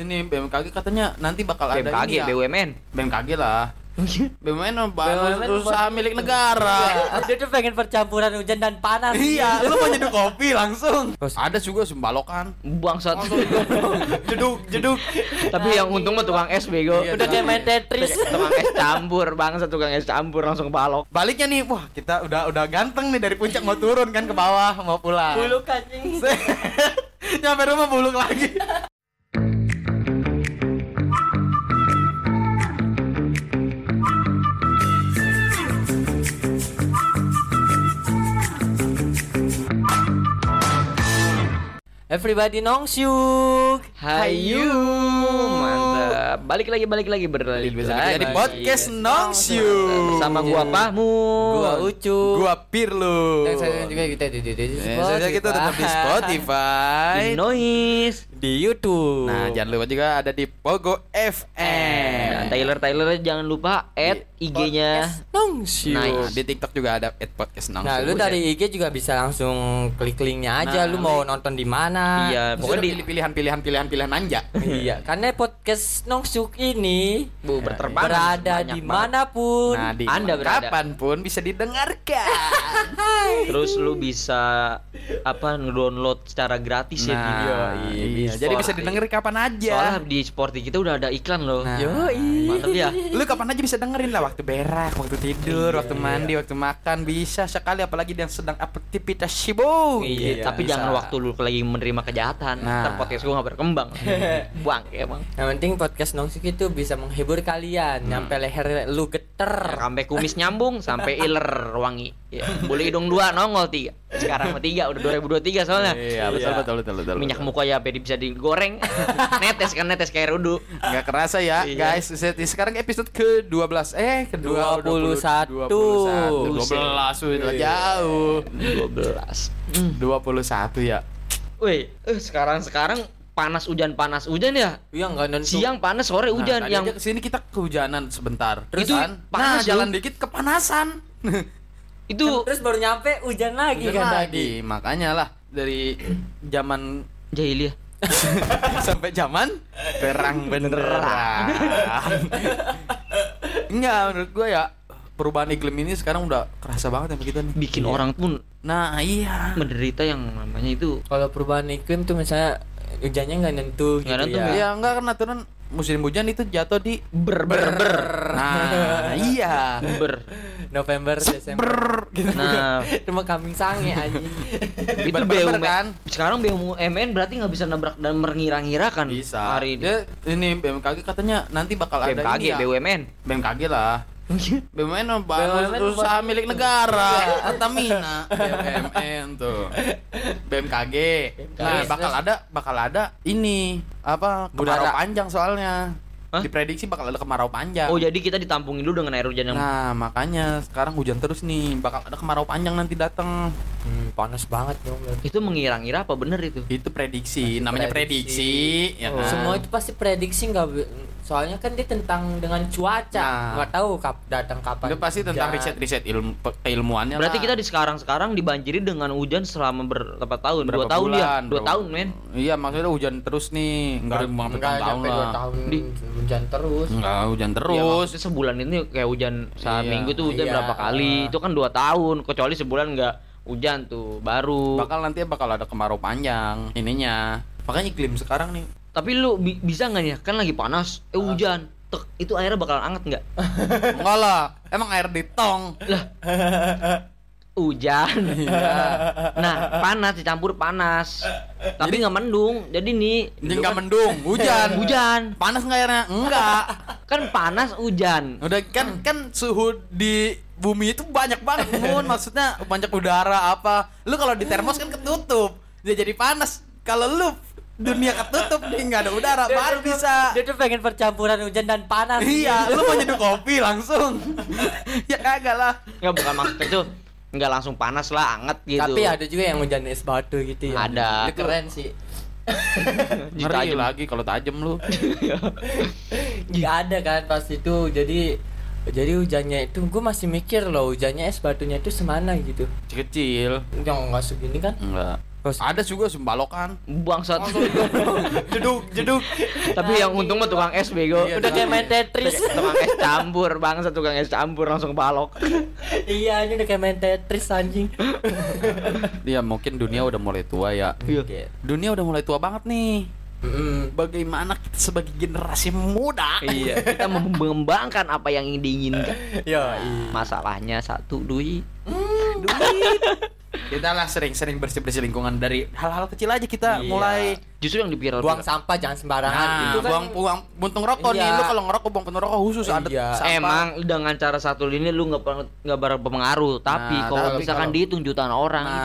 ini BMKG katanya nanti bakal ada BMKG, ini ya. BUMN. BMKG lah. BUMN? BUMN usaha milik negara. Dia tuh pengen percampuran hujan dan panas. Iya, lu mau nyeduh kopi langsung. Terus- Ada juga sembalokan. Bangsat. jeduk, jeduk. Tapi yang untung mah tukang es bego. Iya, Udah kayak main Tetris. tukang es campur, bangsat tukang es campur langsung balok. Baliknya nih, wah kita udah udah ganteng nih dari puncak mau turun kan ke bawah mau pulang. Bulu kancing. Nyampe rumah buluk lagi. Everybody you. Hayu, mantap. Balik lagi, balik lagi berlari. Bisa kita di podcast Nongsyu. Bersama gua Pahmu. Gua Ucu. Gua Pirlu. Dan saya juga kita di di di di saya kita tetap di Spotify. Di Noise. di YouTube. Nah, jangan lupa juga ada di Pogo FM. Tyler Tyler jangan lupa add IG-nya. You. Nah, Nice. di TikTok juga ada at podcast Nongsyu. Nah, lu dari IG juga bisa langsung klik linknya aja. Nah, lu mau nonton di mana? Iya, Pokoknya di pilih pilihan pilihan pilihan pilihan manja. iya, karena podcast Nongsuk ini Bu, berterbangan berada di mana pun. Nah, di Anda berada. kapan pun bisa didengarkan. Terus lu bisa apa ngedownload secara gratis ya Nah, iya, jadi bisa didengerin kapan aja. Soalnya di Sporty kita udah ada iklan loh. Nah. Yoi. Mantap ya. Lu kapan aja bisa dengerin lah waktu berak, waktu tidur, waktu mandi, waktu makan bisa sekali apalagi yang sedang aktivitas sibuk. Iya, Tapi bisa. jangan waktu lu lagi menerima kejahatan. Nah. Ntar podcast gua gak berkembang. Buang emang. Yang penting podcast Nongsuk itu bisa menghibur kalian, nyampe leher lu geter. Sampai kumis nyambung, sampai iler wangi. Ya, boleh hidung dua nongol tiga. Sekarang mah tiga, udah 2023 soalnya. Iya, betul betul betul betul. Minyak muka ya sampai bisa digoreng. netes kan netes kayak rudu. Nggak kerasa ya, Iya. guys. Sekarang episode ke-12 eh ke 21. 12 sudah jauh. 12. 21 ya. Wih, eh, sekarang sekarang panas hujan panas hujan ya. Iya enggak nentu. Siang panas, sore hujan Nah, yang ke sini kita kehujanan sebentar. Terus Terus itu kan, panas nah, jalan dikit kepanasan. itu terus baru nyampe hujan lagi Hujan kan lagi, makanya lah dari zaman jahiliyah. sampai zaman perang beneran. Enggak, menurut gua ya perubahan iklim ini sekarang udah kerasa banget sama kita nih. Bikin Iya. orang pun Nah, iya. menderita yang namanya itu Kalau perubahan iklim tuh misalnya hujannya nggak nentu Nggak gitu nentu, ya. Ya enggak kan aturan musim hujan itu jatuh di ber ber ber. Nah, iya. ber. November, Desember. Gitu. Nah, Cuma kambing sange anjing. itu BUMN kan? Sekarang BUMN berarti nggak bisa nabrak dan mengira-ngira kan Bisa. hari ini. Dia ini BMKG katanya nanti bakal ada BMKG, ya. BUMN. BMKG lah. BUMN apa? BUMN usaha milik negara. Pertamina. BUMN tuh. BMKG. Nah, bakal ada bakal ada ini apa kemarau Budara. panjang soalnya. Hah? Diprediksi bakal ada kemarau panjang. Oh, jadi kita ditampungin dulu dengan air hujan yang Nah, makanya sekarang hujan terus nih, bakal ada kemarau panjang nanti datang. Hmm, panas banget dong. berarti. itu mengira-ngira apa bener itu? Itu prediksi, namanya prediksi, prediksi. ya Oh. kan? Semua itu pasti prediksi nggak soalnya kan dia tentang dengan cuaca. Nah. Nggak tahu kap datang kapan. Itu pasti tentang hujan. riset-riset ilmu keilmuannya Berarti lah. kita di sekarang-sekarang dibanjiri dengan hujan selama berapa tahun? Berapa dua tahun ya? Dua berapa- tahun, men. Iya, maksudnya hujan terus nih, sampai enggak tahun lah. tahun Di- hujan terus. Enggak, hujan Ya, terus. maksudnya sebulan ini kayak hujan saat Iya, minggu tuh hujan iya, berapa kali? uh. Itu kan dua tahun. Kecuali sebulan nggak hujan tuh baru. bakal nanti bakal ada kemarau panjang ininya. Makanya iklim sekarang nih. Tapi lu bi- bisa nggak ya? Kan lagi panas, eh hujan. Tek, itu airnya bakalan anget nggak? Enggak lah, emang air di tong. Hujan. Nah, panas dicampur panas. Tapi nggak mendung. Jadi nih Jadi enggak mendung, hujan. hujan. Panas enggak airnya? Enggak. Kan panas hujan. Udah kan kan suhu di bumi itu banyak banget, Mun. Maksudnya banyak udara apa. Lu kalau di termos kan ketutup. Dia jadi panas. Kalau lu dunia ketutup nih nggak ada udara Dia baru tuh- bisa. Dia tuh pengen percampuran hujan dan panas. Iya, lu mau nyeduh kopi langsung. ya kagak lah. Nggak bukan maksudnya itu nggak langsung panas lah, anget gitu. Tapi ada juga yang hujan es batu gitu ya. Ada. Itu keren sih. Ngeri tajam. lagi kalau tajam lu. Nggak ada kan pas itu jadi jadi hujannya itu gue masih mikir loh hujannya es batunya itu semana gitu Kecil. yang nggak segini kan Enggak. Terus Ada juga sembalokan. Bangsat. jeduk, jeduk. Tapi yang untung mah tukang es bego. Iya, udah kayak main Tetris. tukang es campur, bangsat tukang es campur langsung balok. iya, ini udah kayak main Tetris anjing. Iya, mungkin dunia udah mulai tua ya. Iya. Dunia udah mulai tua banget nih. Mm. Bagaimana kita sebagai generasi muda? iya, kita mengembangkan apa yang diinginkan. Yo, iya. Masalahnya satu duit. Duit. Kita lah sering-sering bersih-bersih lingkungan dari hal-hal kecil aja kita Iya. mulai Justru yang dipiral Buang sampah jangan sembarangan. Nah, itu kan buang buang puntung rokok nih. Iya. Lu kalau ngerokok buang puntung rokok khusus ada Iya. sampah. Emang dengan cara satu ini lu nggak nggak berpengaruh, tapi Nah, kalau tapi misalkan kalau- dihitung jutaan orang, Nah,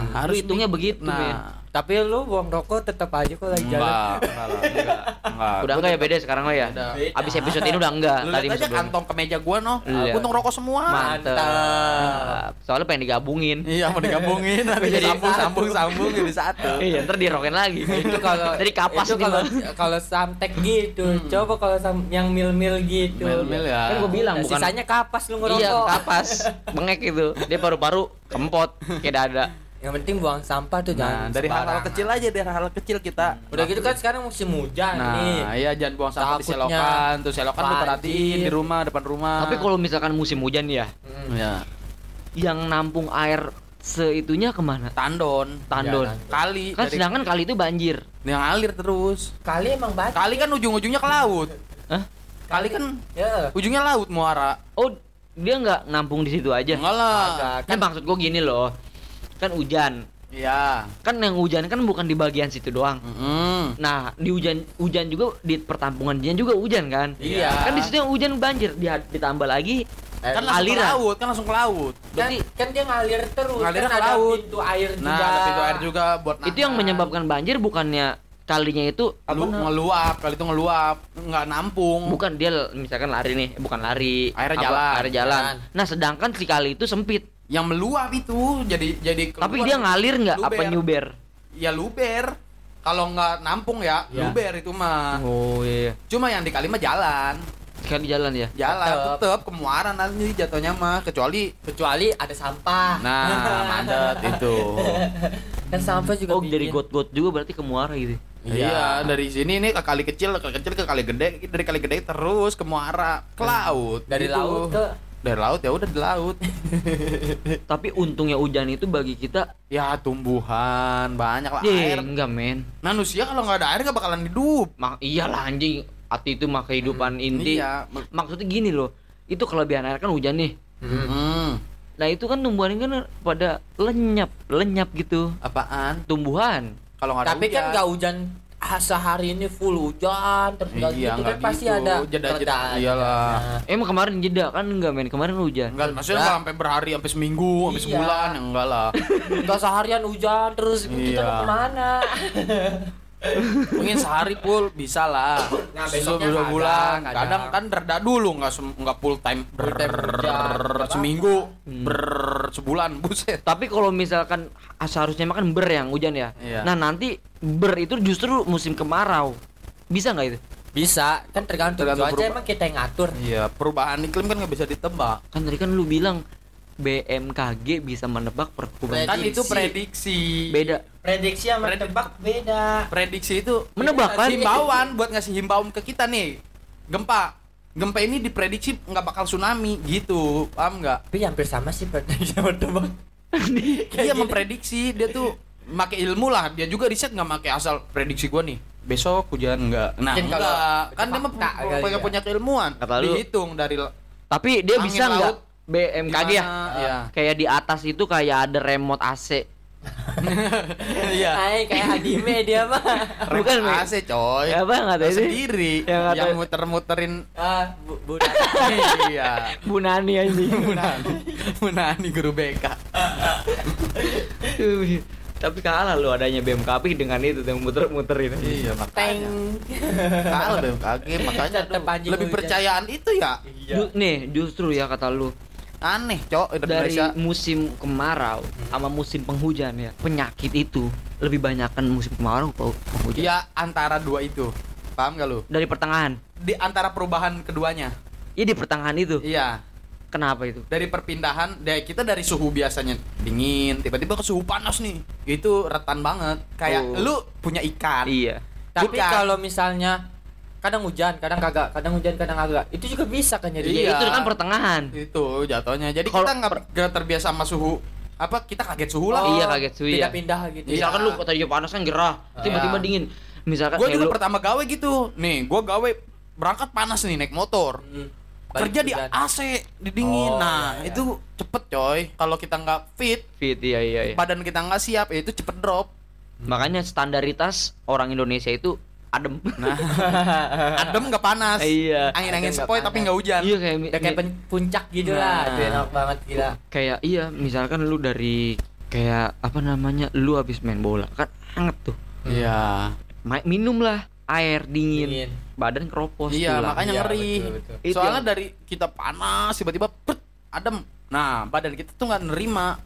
gitu, harus lu hitungnya begitu, nah, men. Tapi lu buang rokok tetap aja kok lagi jalan. Enggak, enggak enggak. Enggak. Udah enggak ya beda sekarang lo ya? Beda. Abis episode ini udah enggak. Lu Tadi aja kantong kemeja gua noh, Iya. puntung rokok semua. Mantap. Soalnya pengen digabungin. Iya, mau digabungin nanti Jadi sambung sambung sambung jadi satu. Iya, ntar dirokin lagi. itu kalau Jadi kapas itu kalau kalau samtek gitu coba kalau sam- yang mil mil gitu Mil-mil ya. Kan gua bilang bukan sisanya kapas lu ngerokok Iya, kapas. Bengek itu. Dia paru-paru kempot kayak dada. Yang penting buang sampah tuh Nah, jangan dari hal-hal kecil aja, dari hal-hal kecil kita. udah gitu kan sekarang musim hujan nih Nah, iya jangan buang sampah di Takutnya selokan. Tuh selokan tuh perhatiin banjir. di rumah, depan rumah. Tapi kalau misalkan musim hujan ya, Hmm. ya, yang nampung air seitunya ke mana? tandon, Tandon. Ya, kali Kan dari- sedangkan kali itu banjir. yang ngalir terus. kali emang banyak Kali kan ujung-ujungnya ke laut. Hah? Kali kan ya ujungnya laut muara. Oh, dia nggak nampung di situ aja. Enggak lah. Agak. Kan maksud gua gini loh. Kan hujan. Iya. Kan yang hujan kan bukan di bagian situ doang. Mm-mm. Nah, di hujan hujan juga di pertampungan dia juga hujan kan? Iya. Kan di situ yang hujan banjir, dia ditambah lagi Eh, Kan langsung ke aliran. laut, kan langsung ke laut. kan, berarti kan dia ngalir terus Ngalir kan ke laut. pintu air juga Nah, ada pintu air juga buat itu yang nahan. menyebabkan banjir bukannya kalinya itu apa Lu ngeluap, kali itu ngeluap, nggak nampung. bukan dia misalkan lari nih, bukan lari. Airnya apa, jalan. Air jalan. Jalan. Nah, sedangkan si kali itu sempit. Yang meluap itu jadi jadi Tapi keluar. dia ngalir nggak apa nyuber? Ya luber. Kalau nggak nampung ya, Ya. luber itu mah. Oh iya. Cuma yang di kali mah jalan. Sekali jalan ya. Jalan Tetep. tetep ke muara nanti jatuhnya mah kecuali kecuali ada sampah nah mandet itu. kan sampah juga Oh, dari got-got juga berarti ke muara gitu. Iya, dari sini nih ke kali kecil, ke kali kecil ke kali gede, dari kali gede terus ke muara, ke laut. dari gitu. laut ke dari laut ya udah di laut. Tapi untungnya hujan itu bagi kita ya tumbuhan banyak lah ya air. enggak men. Manusia kalau nggak ada air nggak bakalan hidup. Mak iyalah anjing. Arti itu mah kehidupan inti. Iya. Maksudnya gini loh. Itu kelebihan air kan hujan nih. Hmm. Nah, itu kan tumbuhan kan pada lenyap, lenyap gitu. Apaan? Tumbuhan. Kalau nggak ada tapi kan hujan. nggak hujan sehari ini full hujan terus Iya, gitu kan pasti gitu. ada Jeda-jeda. keredaan. Iyalah. Nah, Emang kemarin jeda kan enggak men. Kemarin hujan. Enggak, maksudnya Enggak. nggak sampai berhari, sampai seminggu, sampai Iya. sebulan, enggak lah. nggak seharian hujan terus kita Iya. mau ke mana Mungkin sehari full bisa lah. Nah, dua kadang, bulan. kadang. Kadang kan reda dulu, nggak nggak full time. Full time seminggu, Hmm. ber sebulan, buset. Tapi kalau misalkan ah, seharusnya makan ber yang hujan ya. Iya. Nah, nanti ber itu justru musim kemarau. Bisa nggak itu? bisa kan tergantung, Tergantung cuaca emang kita yang ngatur Iya, perubahan iklim kan nggak bisa ditebak. Kan tadi kan lu bilang BMKG bisa menebak perubahan. Kan itu prediksi. Beda. Prediksi sama Predik- tebak beda Prediksi itu Menebak kan? himbauan buat ngasih himbauan ke kita nih. Gempa. Gempa ini diprediksi nggak bakal tsunami gitu. Paham nggak? tapi hampir sama sih prediksi sama tebak Dia memprediksi, dia tuh make ilmu lah. Dia juga riset nggak make asal prediksi gua nih. Besok hujan enggak. Nah, Mungkin enggak. kalau kan dia mah punya, ya. punya keilmuan. Kata lu- Dihitung dari Tapi dia bisa nggak BMKG ya? Iya. Kayak di atas itu kayak ada remote AC. Iya. Hai kayak anime dia mah Bukan. AC coy. Ya apa nggak tahu sih? sendiri Yang yang, muter-muterin ah bu, budak iya. Bu Nani anjing. Munani, Munani guru BK. Tapi kalah lu adanya BMKG dengan itu yang muter-muterin. Iya, teng makanya. Kalah BMKG, makanya lebih percayaan itu ya. Ju- nih, justru ya kata lu Aneh, Cok, dari musim kemarau sama musim penghujan ya. Penyakit itu lebih banyakkan musim kemarau atau penghujan? Ya antara dua itu. Paham gak lu? Dari pertengahan. Di antara perubahan keduanya. Iya di pertengahan itu. Iya. Kenapa itu? dari perpindahan dari kita dari suhu biasanya dingin tiba-tiba ke suhu panas nih itu rentan banget kayak Oh. lu punya ikan Iya. Tapi kalau misalnya kadang hujan, kadang kagak, kadang hujan, kadang kagak. Itu juga bisa kan jadi. Iya. Itu kan pertengahan. itu jatuhnya jadi Kalau kita nggak terbiasa sama suhu apa kita kaget suhu lah Iya, kaget suhu, iya. Pindah-pindah gitu. Iya. Misalkan lu tadi panas kan gerah, tiba-tiba Iya. dingin. Misalkan gue kayak juga lu- pertama gawe gitu nih gue gawe berangkat panas nih naik motor Hmm. Balik kerja di hujan. AC di dingin Oh, nah iya, iya. itu cepet coy kalau kita nggak fit fit iya iya iya. badan kita nggak siap ya itu cepet drop Makanya standaritas orang Indonesia itu adem. nah adem nggak panas Iya. angin angin sepoi tapi nggak hujan Iya kayak Udah kayak puncak gitu lah. Nah. Itu enak banget gila. kayak iya, misalkan lu dari kayak apa namanya? Lu habis main bola kan hangat tuh. iya Ma- minum lah air dingin. Dingin. Badan keropos iya tulang. makanya Iya, ngeri betul, betul. Itu soalnya dari kita panas tiba-tiba pet, adem nah badan kita tuh nggak nerima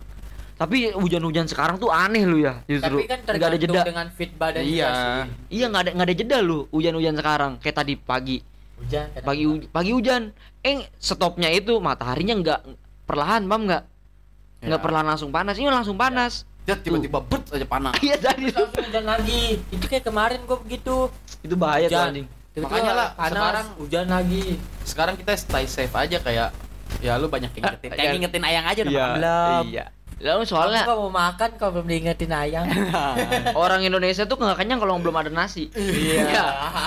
Tapi hujan-hujan sekarang tuh aneh lu ya, justru. Tapi kan Nggak ada jeda. dengan fit badan Iya. juga sih. Iya nggak ada nggak ada jeda lu hujan-hujan sekarang kayak tadi pagi Hujan pagi huj- pagi hujan eh stopnya itu mataharinya nggak perlahan paham nggak nggak Ya. perlahan langsung panas ini langsung panas Dia tiba-tiba bet aja panas iya tadi Terus langsung hujan lagi. Itu kayak kemarin gua begitu. itu bahaya tuh Hujan. anjing Tiba-tiba Makanya lah, panas, sekarang- hujan lagi. sekarang kita stay safe aja kayak ya lu banyak ingetin kayak Iya. ngingetin ayang aja udah belum iya lalu soalnya nggak mau makan kalau belum diingetin ayang. orang Indonesia tuh nggak kenyang kalau belum ada nasi. Iya.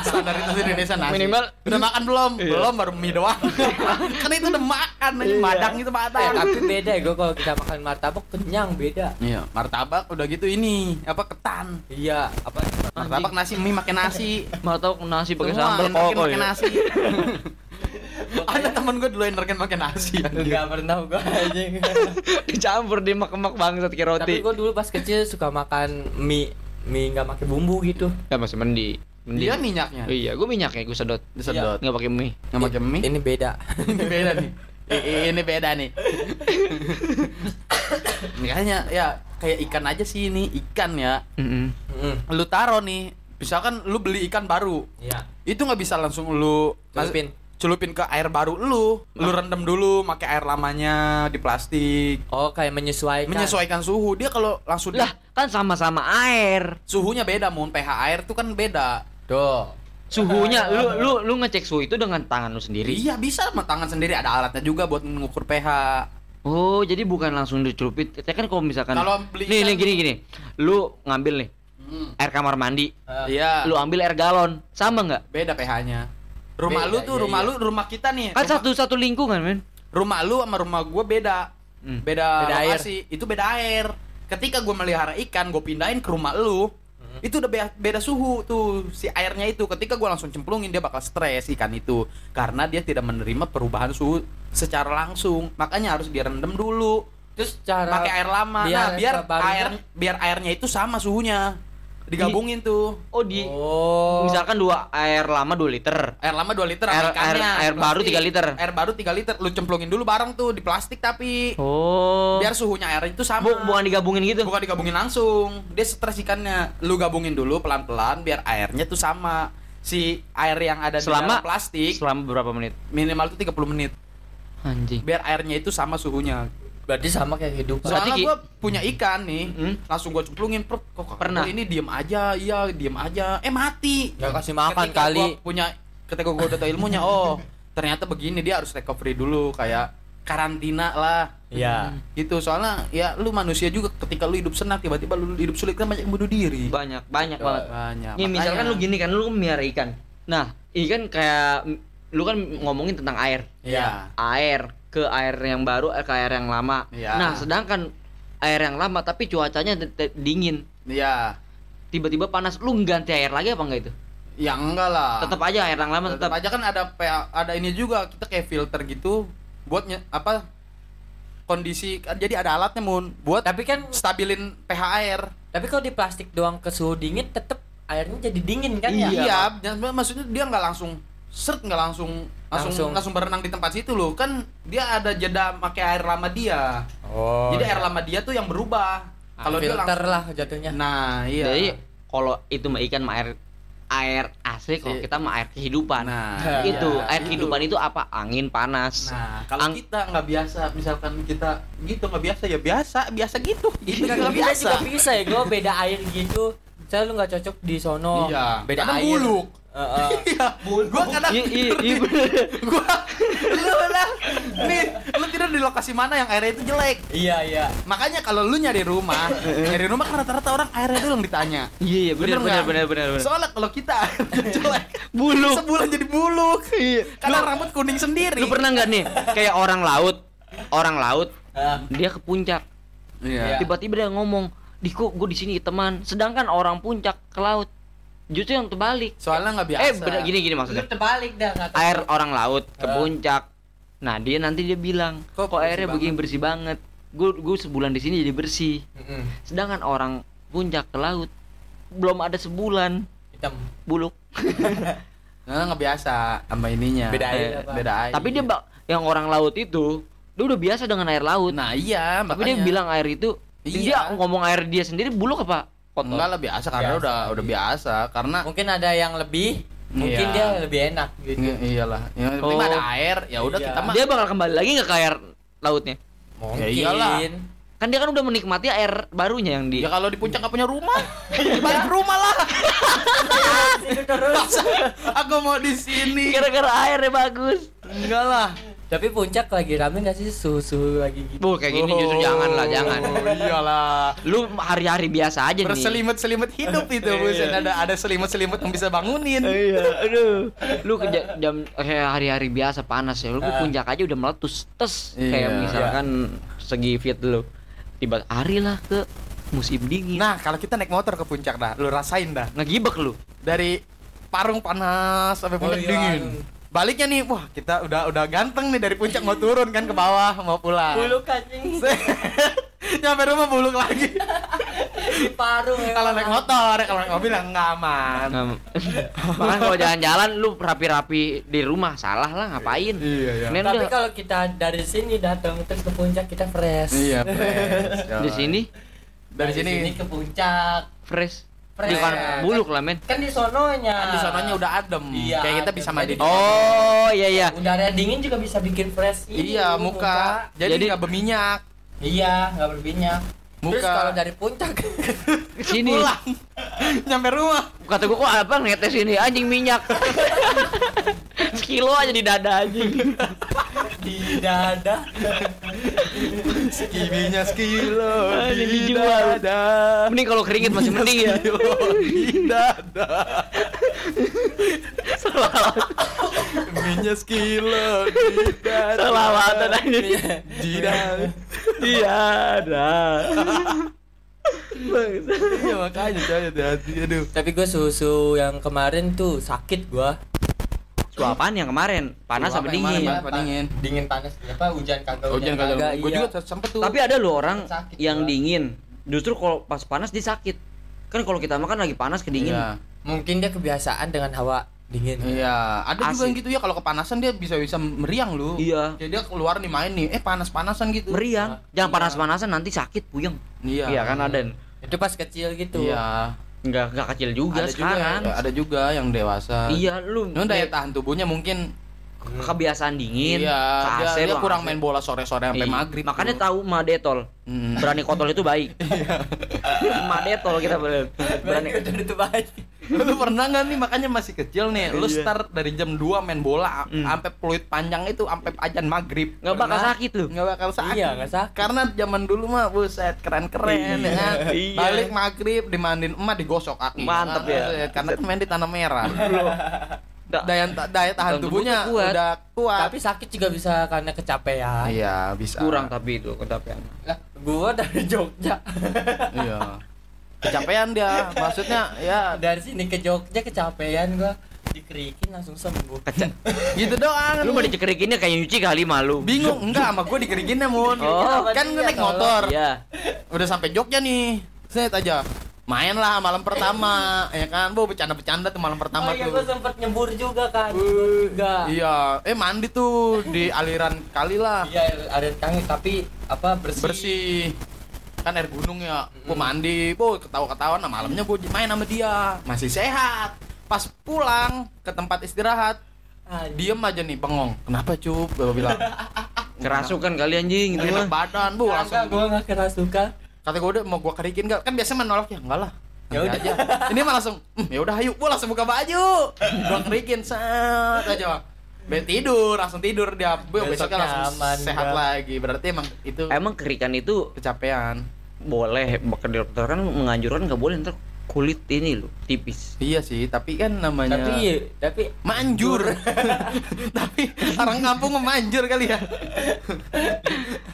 Standar itu di Indonesia nasi. Minimal- udah makan belum? Iya. belum baru mie doang. Kan itu udah makan Iya. madang itu Eh, madang tapi beda ya gua kalau kita makan martabak kenyang beda. iya martabak udah gitu ini apa ketan. Iya, apa? martabak nasi mie makan nasi. Mau tahu nasi pakai sambal. kok makan ya nasi ada temen gue dulu energen makan nasi Enggak pernah gua anjing. dicampur di mak-mak bangsat kayak roti Tapi gua dulu pas kecil suka makan mie mie nggak pakai bumbu gitu. ya masih mending mending dia minyaknya iya gue minyaknya gue sedot disedot nggak pakai mie nggak pakai mie Ini beda. ini beda nih ini beda nih makanya ya kayak ikan aja sih ini ikan ya. Mm. lu taro nih misalkan lu beli ikan baru Iya. itu nggak bisa langsung lu Celupin. Celupin ke air baru lu. Lu rendam dulu pakai air lamanya di plastik. Oh, kayak menyesuaikan. menyesuaikan suhu. Dia kalau langsung lah kan sama-sama air. Suhunya beda mun. pH air tuh kan beda. Tuh. suhunya lu lu lu ngecek suhu itu dengan tangan lu sendiri? Iya bisa sama tangan sendiri. Ada alatnya juga buat mengukur pH. Oh jadi bukan langsung dicelupin. Ya kan kalau misalkan Kalau beli nih nih gini gini. Lu ngambil nih Hmm. air kamar mandi. Eh, iya. Lu ambil air galon. Sama nggak? Beda pH-nya rumah Beda, lu tuh iya, rumah iya. lu rumah kita nih. Kan rumah, satu satu lingkungan men. Rumah lu sama rumah gua beda. Hmm. beda, Beda air. lokasi. Itu beda air. Ketika gua melihara ikan gua pindahin ke rumah lu. Hmm. itu udah beda, beda suhu tuh si airnya itu. Ketika gua langsung cemplungin dia bakal stres ikan itu. Karena dia tidak menerima perubahan suhu secara langsung. Makanya harus direndam dulu. Terus cara pakai air lama. Biar nah biar air biar airnya itu sama suhunya digabungin tuh. Oh di Oh. misalkan dua air lama 2 liter. Air lama 2 liter Air- air- air baru. 3 liter. air baru 3 liter. Lu cemplungin dulu bareng tuh di plastik tapi. Oh. Biar suhunya air itu sama. Bu- bukan digabungin gitu? Bukan digabungin langsung. Dia stres ikannya. Lu gabungin dulu pelan-pelan biar airnya tuh sama. Si air yang ada di selama dalam plastik selama berapa menit? Minimal tuh 30 menit. Anjing. Biar airnya itu sama suhunya Berarti sama kayak. Berarti soalnya gua punya ikan nih Hmm? langsung gua cemplungin per kok Pernah? ini diem aja iya diem aja eh mati Gak kasih makan ketika kali. gua punya ketika gua udah tahu ilmunya oh ternyata begini dia harus recovery dulu kayak karantina lah Iya. gitu soalnya ya lu manusia juga ketika lu hidup senang tiba-tiba lu hidup sulit kan banyak yang bunuh diri banyak banyak banget banyak Nih misalkan lu gini kan lu melihara ikan. Nah, ikan kayak lu kan ngomongin tentang air. Iya. Air ke air yang baru eh, ke air yang lama. Iya. Nah, sedangkan air yang lama tapi cuacanya dingin, iya tiba-tiba panas, lu ganti air lagi apa enggak itu? ya enggak lah Tetap aja air yang lama tetap tetap. aja kan ada PA ada ini juga kita kayak filter gitu buat apa kondisi kan jadi ada alatnya mun buat Tapi kan stabilin pH air tapi kalau di plastik doang ke suhu dingin tetep airnya jadi dingin kan iya, ya? dan maksudnya dia nggak langsung seret nggak langsung langsung Langsung. langsung berenang di tempat situ loh kan dia ada jeda pakai air lama dia Oh. jadi air lama dia tuh yang berubah kalau kalau dia filter langsung lah jatuhnya. nah iya Jadi kalau itu mah ikan mah air air AC kalau kita mah air kehidupan. Nah, itu iya, air itu. kehidupan itu apa? Angin panas. Nah, kalau Ang- kita nggak biasa, misalkan kita gitu nggak biasa ya biasa, biasa gitu. Gitu nggak kita biasa. juga bisa ya gue beda air gitu saya lu nggak cocok di sono Iya, beda karena air buluk. Heeh. Iya, gua kadang Iya, iya, iya, gua lu lah nih lu tidur di lokasi mana yang airnya itu jelek? Iya iya. Makanya kalau lu nyari rumah nyari rumah kan rata-rata orang airnya dulu yang ditanya. Iya, iya, benar benar benar benar. soalnya kalau kita jelek Buluk. sebulan jadi buluk. Iya. kadang rambut kuning sendiri. Lu pernah nggak nih kayak orang laut, orang laut Ah, dia ke puncak, iya. Tiba-tiba dia ngomong, "Diko, gue di sini teman." Sedangkan orang puncak ke laut justru yang terbalik. soalnya nggak biasa Eh, bener, gini gini lu maksudnya. terbalik dah Air orang laut ke Ah. puncak. Nah, dia nanti dia bilang, Kok "Kok, airnya banget?" begini bersih banget." Gue gue sebulan di sini jadi bersih. Mm-mm. Sedangkan orang puncak ke laut belum ada sebulan hitam buluk. nah, nggak biasa sama ininya Beda air Eh, apa? beda air Tapi dia bak yang orang laut itu dia udah biasa dengan air laut. nah iya Tapi dia bilang air itu Iya. dia ngomong air dia sendiri buluk apa? Kotor. enggak lah biasa karena Biasa. udah udah biasa karena mungkin ada yang lebih mungkin Iya. dia lebih enak gitu Iya, iyalah yang penting Oh. ada air ya udah Iya. kita mah Dia bakal kembali lagi nggak ke air lautnya? mungkin Ya iyalah. Kan dia kan udah menikmati air barunya yang di ya kalau di puncak nggak punya rumah balik ke rumah lah aku mau di sini gara-gara airnya bagus. enggak lah tapi puncak lagi rame gak sih susu lagi gitu Bu kayak gini justru jangan lah, jangan. Oh, iyalah Lu hari-hari biasa aja nih. berselimut-selimut hidup itu buset ada ada selimut-selimut yang bisa bangunin Iya, aduh. Lu ke ja- jam kayak hari-hari biasa panas ya. Lu ke Ah. puncak aja udah meletus tes Iya. kayak misalkan segi fit lu. Tiba hari lah ke musim dingin. nah kalau kita naik motor ke puncak dah lu rasain dah ngegibek lu. dari Parung panas sampai puncak Oh, iya. dingin baliknya nih wah kita udah udah ganteng nih dari puncak mau turun kan ke bawah mau pulang. Bulu kancing nyampe rumah buluk lagi. Di parung ya. Kalau naik motor kalau naik mobil yang nggak aman. Bahkan kalau jalan-jalan lu rapi-rapi di rumah salah lah ngapain? Iya, iya. Nen tapi udah kalau kita dari sini datang terus ke puncak kita fresh. Iya fresh. Di sini? Dari sini ke puncak. Fresh. Fresh. Bukan buluk lah men. kan di sononya. Kan di sononya udah adem. Iya, kayak kita bisa mandi di Oh iya iya. udara dingin juga bisa bikin fresh. Iya muka. Jadi Jadi- nggak berminyak. Iya nggak berminyak terus Muka. kalau dari puncak Sini. pulang nyampe rumah Kata gua kok apa ngetes ini anjing minyak. Sekilo aja di dada anjing. di dada skibinya skilo Ah, di dijual. dada Mending kalau keringet masih mending ya. Di dada Skibinya skilo di dada Selawatan aja. di dada Iya ada. iya makanya coy hati-hati aduh tapi gue susu yang kemarin tuh sakit gua Su apaan yang kemarin? Panas apa dingin? kemarin, Apa dingin? dingin panas apa hujan kagak hujan kagak gue iya. juga sempet tuh Tapi ada loh orang Sakit yang gua. dingin. Justru kalau pas panas dia sakit. Kan kalau kita makan lagi panas kedingin. Iya. mungkin dia kebiasaan dengan hawa dingin Iya, ada juga Asik. yang gitu ya kalau kepanasan dia bisa bisa meriang lu. Iya. Jadi dia keluar nih main nih, eh panas-panasan gitu. Meriang. Iya. Jangan panas-panasan nanti sakit puyeng. Iya. Iya kan ada. itu pas kecil gitu Iya. Enggak enggak kecil juga ada sekarang. juga, ada juga yang dewasa. Iya lu. Cuman daya tahan tubuhnya mungkin kebiasaan dingin, iya, ke dia, AC dia lu kurang AC. main bola sore-sore sampai Iya. maghrib. Makanya tuh. tahu ma detol. Hmm. Berani kotol itu baik. ma detol kita. Berani. Berani itu baik lu pernah nggak nih makanya masih kecil nih, lu Iya. start dari jam 2 main bola Hmm. sampai peluit panjang itu sampai ajan maghrib. Nggak bakal Pernah? sakit lu. Nggak bakal sakit. Iya, nggak sakit. Karena zaman dulu mah buset keren-keren ya kan. Iya. Balik maghrib dimandiin emak digosok kaki. Mantep Kan, ya. Karena kan main di tanah merah. Da- daya daya tahan tubuhnya kuat. udah kuat. tapi sakit juga bisa karena kecapean iya, bisa. kurang tapi itu kecapean. lah gua dari Jogja Iya. Kecapean dia. Maksudnya ya. Dari sini ke Jogja kecapean gua. Dikerikin langsung sembuh. Keca- gitu doang. lu mau dicekerikinnya kayak nyuci kali malu. bingung. Enggak sama gue dikerikinnya mun. Oh. kan gue Iya, naik tolong. motor. Iya. udah sampai Jogja nih. Set aja. Main lah malam pertama ya kan? Bu bercanda-bercanda tuh malam pertama oh iya tuh. gua sempet nyebur juga kan. Uh, juga. Iya. Eh mandi tuh di aliran kali lah. Iya ada tangi tapi apa bersih. Bersih kan air gunung ya gue mandi bu ketawa-ketawa nah malamnya gue main sama dia masih sehat Pas pulang ke tempat istirahat, Anjing. diem aja nih bengong. Kenapa cup? Gue bilang. Kerasukan kali anjing gitu Enak mah. badan, bu langsung. gua enggak kerasukan. Kata gue udah mau gua kerikin gak? Kan biasanya menolak ya, enggak lah. Ya udah. aja. Ini mah langsung, "Hmm, ya udah ayo, gua langsung buka baju. Gua kerikin set aja. Be tidur, langsung tidur dia. Bu, Besoknya besoknya langsung aman, sehat enggak. lagi. Berarti emang itu Emang kerikan itu kecapean. boleh bahkan dokter kan menganjurkan nggak boleh ntar kulit ini loh tipis. Iya sih, tapi kan namanya Tapi tapi manjur. tapi orang kampung memanjur kali ya.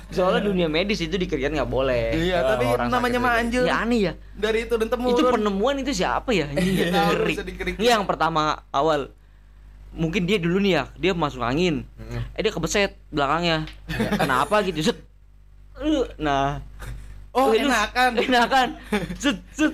Soalnya dunia medis itu di kerikan nggak boleh. Iya, Kalau tapi orang namanya manjur. Ya aneh ya. Dari itu dan temurun. Itu penemuan itu siapa ya? Iya. Ini yang pertama awal. Mungkin dia dulu nih ya, dia masuk angin. Eh dia kebeset belakangnya. Kenapa gitu? Set. Uh, Nah, Oh, Wih, lu- enakan. enakan. Set, set.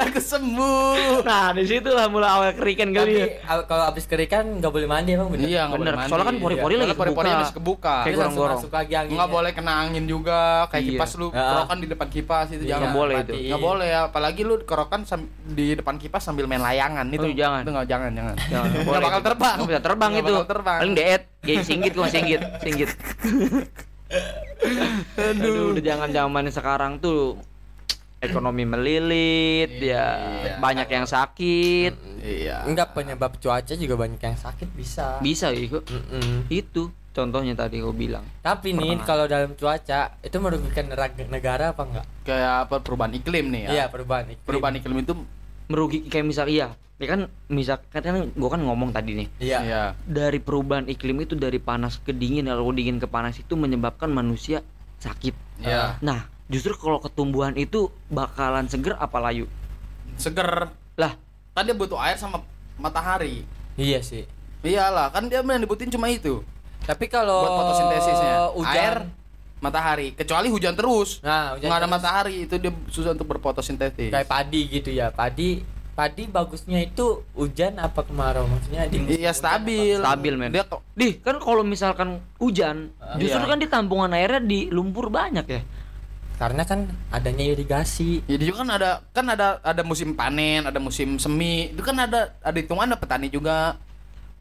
Aku sembuh. Nah, di situlah mulai awal kerikan kali ya. tapi al- kalau habis kerikan nggak boleh mandi emang bener. Iya, nggak Bener, boleh mandi. soalnya kan pori-pori Iya, lagi pori-pori kebuka. masih kebuka. Kayak gorong-gorong. masuk lagi. Nggak boleh kena angin juga, kayak Iya. kipas lu kerokan di depan kipas itu Iya, jangan. nggak boleh itu. Nggak boleh ya, apalagi lu kerokan di depan kipas sambil main layangan itu. Oh, jangan. Itu nggak jangan, jangan. Jangan, nggak Nggak boleh bakal terbang. Nggak bisa terbang Nggak itu. Paling deet, gaya singgit gua singgit, singgit. Aduh, udah jangan zaman sekarang tuh ekonomi melilit, ya Iya. banyak yang sakit. Iya. Enggak penyebab cuaca juga banyak yang sakit bisa. Bisa itu. Mm-mm. Itu contohnya tadi gua bilang. Tapi nih kalau dalam cuaca itu merugikan negara apa enggak? Kayak apa perubahan iklim nih ya. Iya, perubahan iklim. Perubahan iklim itu Merugi kayak misal iya, ya kan misal kan, kan gua kan ngomong tadi nih. Iya. Iya. Dari perubahan iklim itu dari panas ke dingin, lalu dingin ke panas itu menyebabkan manusia sakit. Iya. Nah, justru kalau ketumbuhan itu bakalan seger apa layu? Seger. Lah, Kan dia butuh air sama matahari. Iya sih. Iyalah, kan dia yang dibutuhin cuma itu. Tapi kalau buat fotosintesisnya. hujan, Air, matahari. Kecuali hujan terus. nah hujan nggak ada terus matahari itu dia susah untuk berfotosintesis. kayak padi gitu ya. Padi padi bagusnya itu hujan apa kemarau maksudnya di musim Iya stabil. Stabil, men. Dia kok Dih, kan kalau misalkan hujan, Ah, justru iya. kan di tampungan airnya di lumpur banyak ya. Karena kan adanya irigasi. ya juga kan ada kan ada ada musim panen, ada musim semi. Itu kan ada ada hitungan ada petani juga.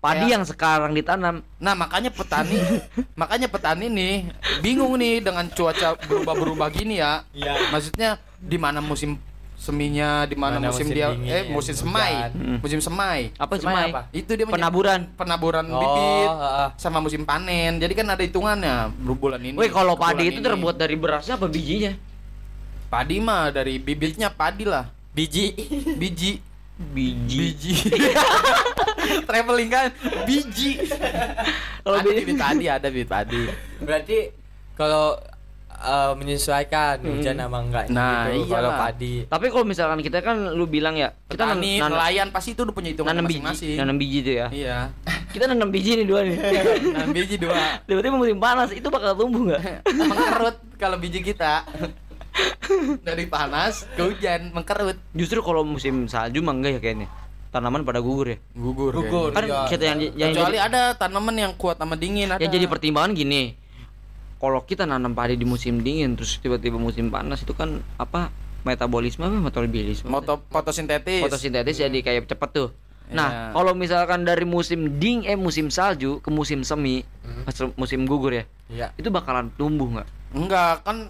Padi yang sekarang ditanam Nah, makanya petani makanya petani nih bingung nih dengan cuaca berubah-berubah gini ya. Iya. Maksudnya di mana musim seminya, di mana musim, musim dia dingin, eh musim semai. Hmm. Musim semai. apa Semai semai? apa? Itu dia Penaburan. penaburan Oh, bibit heeh. sama musim panen. Jadi kan ada hitungannya bulan ini. Wih, kalau padi itu ini. terbuat dari berasnya apa bijinya? padi mah dari bibitnya padi lah. Biji. Biji. Biji. Biji. Traveling kan biji. Kalau bibit padi, ada bibit padi. Berarti kalau eh, menyesuaikan hujan sama enggak Nah, gitu kalau iyalah. padi. Tapi kalau misalkan kita kan lu bilang ya, kita Petani, nan- nelayan pasti itu udah punya hitungan nanam biji, nanam biji itu ya. Iya. Kita nanam biji nih dua nih. Nanam biji dua. Tiba-tiba musim panas itu bakal tumbuh nggak? Mengkerut kalau biji kita. Dari panas ke hujan mengkerut. Justru kalau musim salju mah enggak ya kayaknya. Tanaman pada gugur ya. Gugur. Gugur. Kan Iya. kita yang, yang Kecuali jadi, ada tanaman yang kuat sama dingin ada. yang jadi pertimbangan gini. Kalau kita nanam padi di musim dingin terus tiba-tiba musim panas itu kan apa metabolisme apa metabolisme? Moto fotosintetis. fotosintetis jadi kayak cepet tuh. Nah, Iya. kalau misalkan dari musim ding eh musim salju ke musim semi, mas- musim gugur ya, Iya. itu bakalan tumbuh nggak? Enggak, kan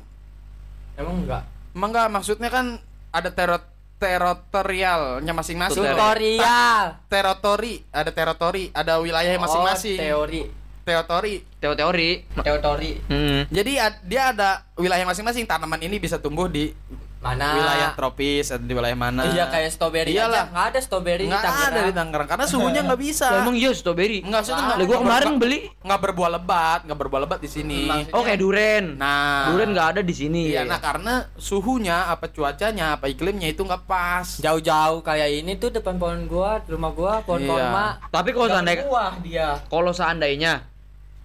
Emang enggak? emang enggak maksudnya kan ada tero teritorialnya masing-masing. Tutorial. Tutorial. Teritori, ada teritori, ada wilayah masing-masing. Oh, teori. Teritori. Teori-teori. Teori. Hmm. Jadi ad- dia ada wilayah masing-masing tanaman ini bisa tumbuh di Mana? wilayah tropis atau di wilayah mana. Iya kayak strawberry Iyalah. Nggak ada strawberry Nggak di Tangerang. ada di Tangerang karena suhunya nggak bisa. Lah, emang iya strawberry. Nggak Ah, nggak. Nggak kemarin berbuah- beli. nggak berbuah lebat, nggak berbuah lebat di sini. Maksudnya- Oh kayak duren. Nah, Duren nggak ada di sini. Iya, nah karena suhunya, apa cuacanya, apa iklimnya itu nggak pas. Jauh-jauh kayak ini tuh depan pohon gua, di rumah gua pohon Iya. kurma. Tapi kalau seandainya berbuah dia. kalau seandainya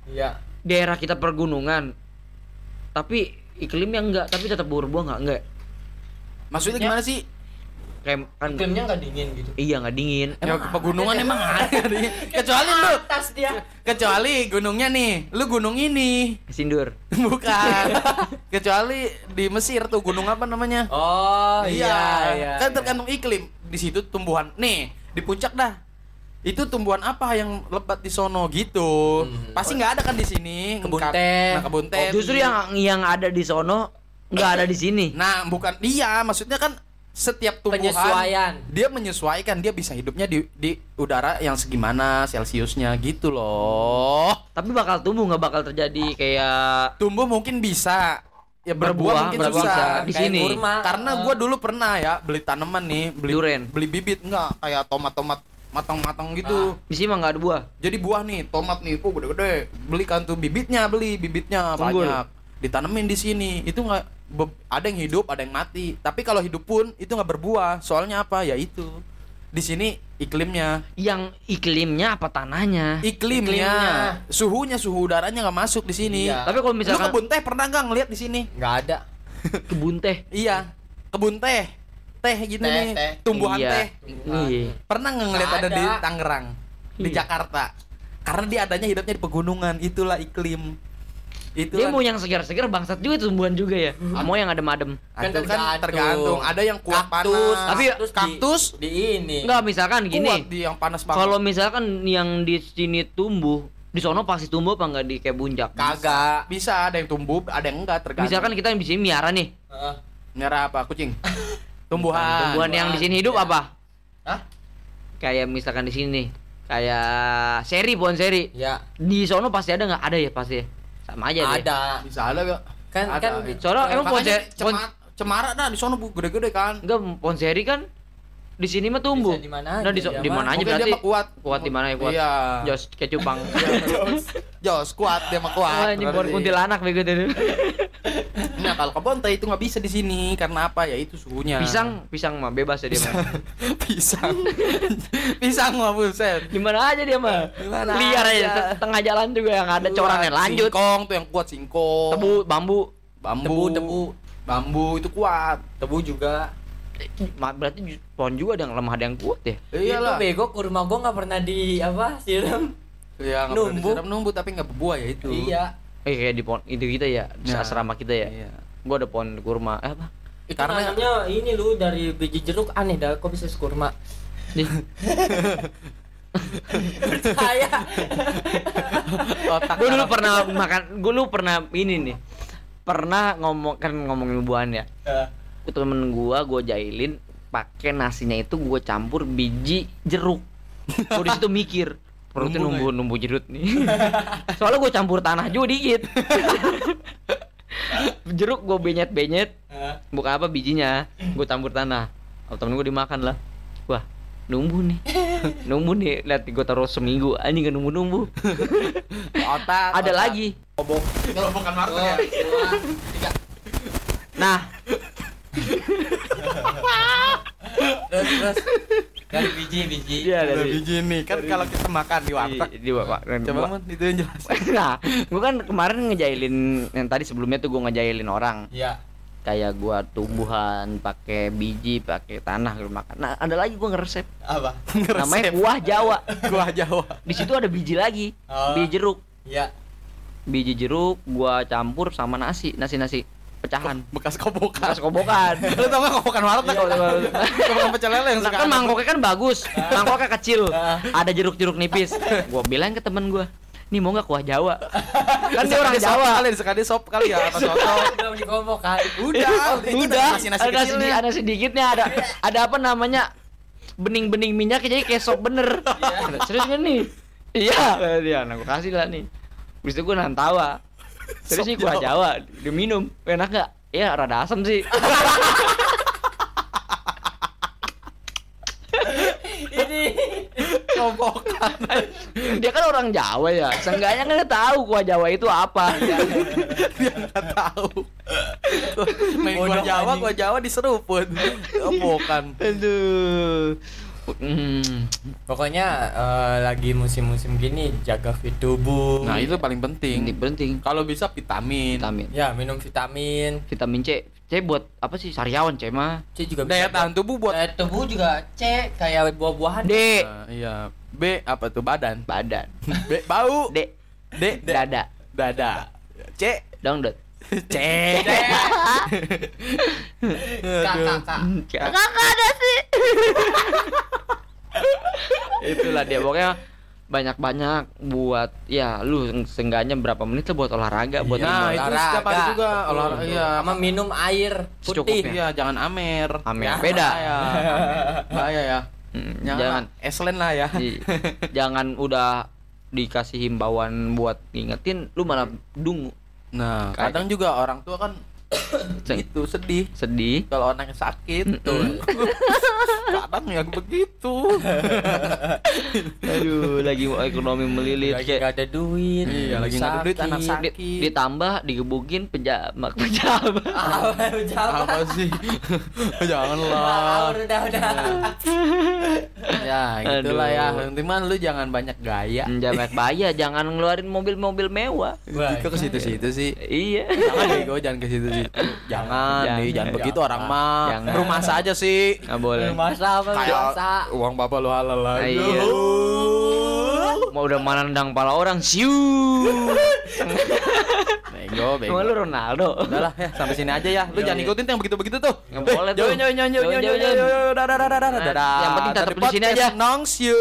Iya. daerah kita pergunungan, tapi iklimnya enggak, tapi tetap berbuah nggak enggak. Maksudnya gimana sih? Kayak kan Iklimnya nggak dingin gitu. iya nggak dingin. Ya, pegunungan emang ada nih. Kecuali lu, atas dia. kecuali gunungnya nih, lu gunung ini. Sindur. Bukan. kecuali di Mesir tuh gunung apa namanya? Oh iya iya. Kan tergantung iklim. Di situ tumbuhan. Nih, di puncak dah. Itu tumbuhan apa yang lebat di sono gitu. Hmm. Pasti nggak ada kan di sini. Kebun teh. Nah, kebun teh. Justru yang yang ada di sono nggak ada di sini. Nah, bukan iya, maksudnya kan setiap tumbuhan Penyesuaian. dia menyesuaikan dia bisa hidupnya di di udara yang segimana celciusnya gitu loh. Tapi bakal tumbuh nggak bakal terjadi kayak Tumbuh mungkin bisa. Ya berbuah, Berbuah, mungkin berbuah susah. bisa. Di Kayak sini. kurma. Karena Eh, gua dulu pernah ya beli tanaman nih, beli Duren. beli bibit enggak kayak tomat-tomat matang-matang gitu. di sini mah nggak ada buah. Jadi buah nih, tomat nih, oh gede-gede. Belikan tuh bibitnya, beli bibitnya Unggul. banyak. Ditanemin di sini. Itu nggak ada yang hidup, ada yang mati. Tapi kalau hidup pun itu nggak berbuah. Soalnya apa? Ya itu. Di sini iklimnya, Yang iklimnya apa tanahnya? iklimnya, Iklimnya. suhunya, suhu udaranya nggak masuk di sini. Iya. Tapi kalau Lu misalkan kebun teh pernah nggak ngeliat di sini? nggak ada. kebun teh, Iya, kebun teh. Teh gini Teh, nih, teh. tumbuhan Iya. teh. Iya. Pernah nggak ngeliat Nggak ada, di ada. Tangerang, di Iya. Jakarta? Karena dia adanya hidupnya di pegunungan, itulah iklim. Itulah Dia mau yang segar-segar bangsat juga tumbuhan juga ya. Mau yang adem-adem. Kan Itu kan tergantung. tergantung. Ada yang kuat Kaktus. panas. Tapi kaktus, di- kaktus di, ini. Enggak misalkan kuat gini. di yang panas banget. Kalau misalkan yang di sini tumbuh, di sono pasti tumbuh apa enggak di kayak buncak? Kagak. bisa ada yang tumbuh, ada yang enggak tergantung. Misalkan kita yang di sini miara nih. Heeh. Merah apa? Kucing. Tumbuhan. Tumbuhan yang di sini hidup Iya. apa? Hah? Kayak misalkan di sini kayak seri pohon seri. Ya. Di sono pasti ada nggak? Ada ya pasti. Sama aja deh. Ada. Bisa ada gak? Kan- ada, kan ya. Soalnya emang pohon Makanya seri, pohon, cema- cemara dah di sono bu gede-gede kan. enggak pohon seri kan di sini mah tumbuh. Di mana Nah, aja, di, so- ya, di mana aja dia berarti. mah kuat. Kuat di mana ya kuat? Iya. Jos kecupang. Jos kuat dia mah Wah, kuat. ini pohon berarti. kuntilanak bego tuh. Nah, kalau kebun teh itu nggak bisa di sini karena apa? Ya itu suhunya. Pisang, pisang mah bebas ya dia mah. pisang. pisang mah buset. Di mana aja dia mah. Di mana Liar aja, aja. te- tengah jalan juga yang ada corannya Kuat. lanjut. Singkong tuh yang kuat singkong. Tebu, bambu. bambu, Tebu, tebu. bambu itu kuat. Tebu juga. Berarti pohon juga ada yang lemah ada yang kuat ya. Iyalah. Itu bego ke rumah gua nggak pernah di apa siram. Ya, nggak pernah Numbu. disiram numbu tapi nggak berbuah ya itu. Iya. Eh kayak di pohon itu kita ya, di Nah, asrama kita ya. iya. Gua ada pohon kurma. Eh apa? Itu Karena- namanya ini lu dari biji jeruk aneh dah kok bisa sekurma. Nih, Percaya. Otak gue dulu pernah makan, gue dulu pernah ini nih, pernah ngomong kan ngomongin buahan ya. Ke temen gua, gua jahilin pakai nasinya itu gua campur biji jeruk. Gua di situ mikir, perutnya Numbu numbu numbu jeruk nih. Soalnya gua campur tanah juga dikit. jeruk gua benyet benyet, bukan apa bijinya, gua campur tanah. Oh, temen gua dimakan lah. Wah, numbu nih, numbu nih. Lihat gua taruh seminggu, anjing gak numbu numbu. otak. Ada otak. lagi. Kobok. Kalau bukan Martin ya. Nah, terus terus dari biji biji. Iya, Ada dari- biji nih kan kalau kita makan di warteg. di, di bapak. Coba Mun, itu yang jelas. nah, gua kan kemarin ngejailin yang tadi sebelumnya tuh gua ngejailin orang. Iya. Kayak gua tumbuhan, pakai biji, pakai tanah gitu makan. Nah, ada lagi gua ngeresep. Apa? Namanya kuah Jawa. Kuah Jawa. Di situ ada biji lagi. Oh. Biji jeruk. Iya. Biji jeruk gua campur sama nasi, nasi-nasi pecahan. Bekas kobokan. Bekas kobokan. Lu tau gak kobokan warteg? Kobokan pecel lele yang Nah, suka kan mangkoknya kan bagus, mangkoknya kecil, Ah. ada jeruk-jeruk nipis. Gua bilang ke temen gua, nih mau nggak kuah Jawa? Kan dia orang Jawa. kali, sekali sop kali ya apa soto. Dikompok kan. Udah, itu udah ada nasi, ada sedikitnya ada ada apa namanya bening-bening minyak jadi kayak sop bener serius gak nih iya dia nah gue kasih lah nih Habis itu gue nahan tawa Sop sih kuah Jawa. Diminum enak gak? Ya rada asem sih Ini Kobokan. Dia kan orang Jawa ya Seenggaknya kan dia tahu kuah Jawa itu apa Dia nggak tahu. Main kuah Jawa, kuah Jawa diseruput. Kobokan. Aduh Hmm. pokoknya eh, lagi musim-musim gini jaga fit tubuh. Nah, itu paling penting. Ini penting Kalau bisa vitamin. Vitamin Ya, minum vitamin. Vitamin C C buat apa sih sariawan C mah C juga Daya bisa tahan tubuh buat Daya tubuh juga C kayak buah-buahan. D Nah, iya. B apa tuh badan? badan B bau. D D dada dada. C dangdut C. Kak, kak, kak. kakak ada sih itulah dia pokoknya banyak-banyak buat ya lu seenggaknya berapa menit lah buat olahraga buat Nah, lima- itu setiap hari juga olahraga, iya. sama minum air putih Secukupnya. Iya, jangan amer. Amer. Ya, Beda. Bahaya. Bahaya ya. Hmm, Jangan, jangan Eslen lah ya. Di- jangan udah dikasih himbauan buat ngingetin lu malah dungu Nah, Kayak- kadang juga orang tua kan itu sedih sedih kalau anaknya sakit Mm-mm. tuh. kadang ya begitu. aduh lagi mau ekonomi melilit lagi kayak gak ada duit Iya, lagi nggak ada duit, anak sakit. sakit. di- ditambah digebukin penjamak penjamak apa jabat Apa sih? Ah, Janganlah. udah udah ya, gitulah ya. Yang mah lu jangan banyak gaya. penjamak bahaya jangan ngeluarin mobil-mobil mewah Wah, ke situ-situ sih? iya Jangan jangan ke situ-situ. Jangan, Jangan. nih, jangan begitu orang mah. Rumah saja sih. nggak boleh masa apa biasa uang bapak lu halal lagi. Iya. mau udah mana nendang pala orang siu Bego, bego. Lu Ronaldo Udahlah ya, sampai sini aja ya. Lu Iya, jangan iya. ikutin yang begitu-begitu tuh. Nggak boleh tuh. Jauh, jauh, jauh, jauh, Jauh, jauh, jauh, jauh, jauh. jauh, dadah, dadah, dadah, dadah. Yang penting tetap di sini podcast aja. Nongs you.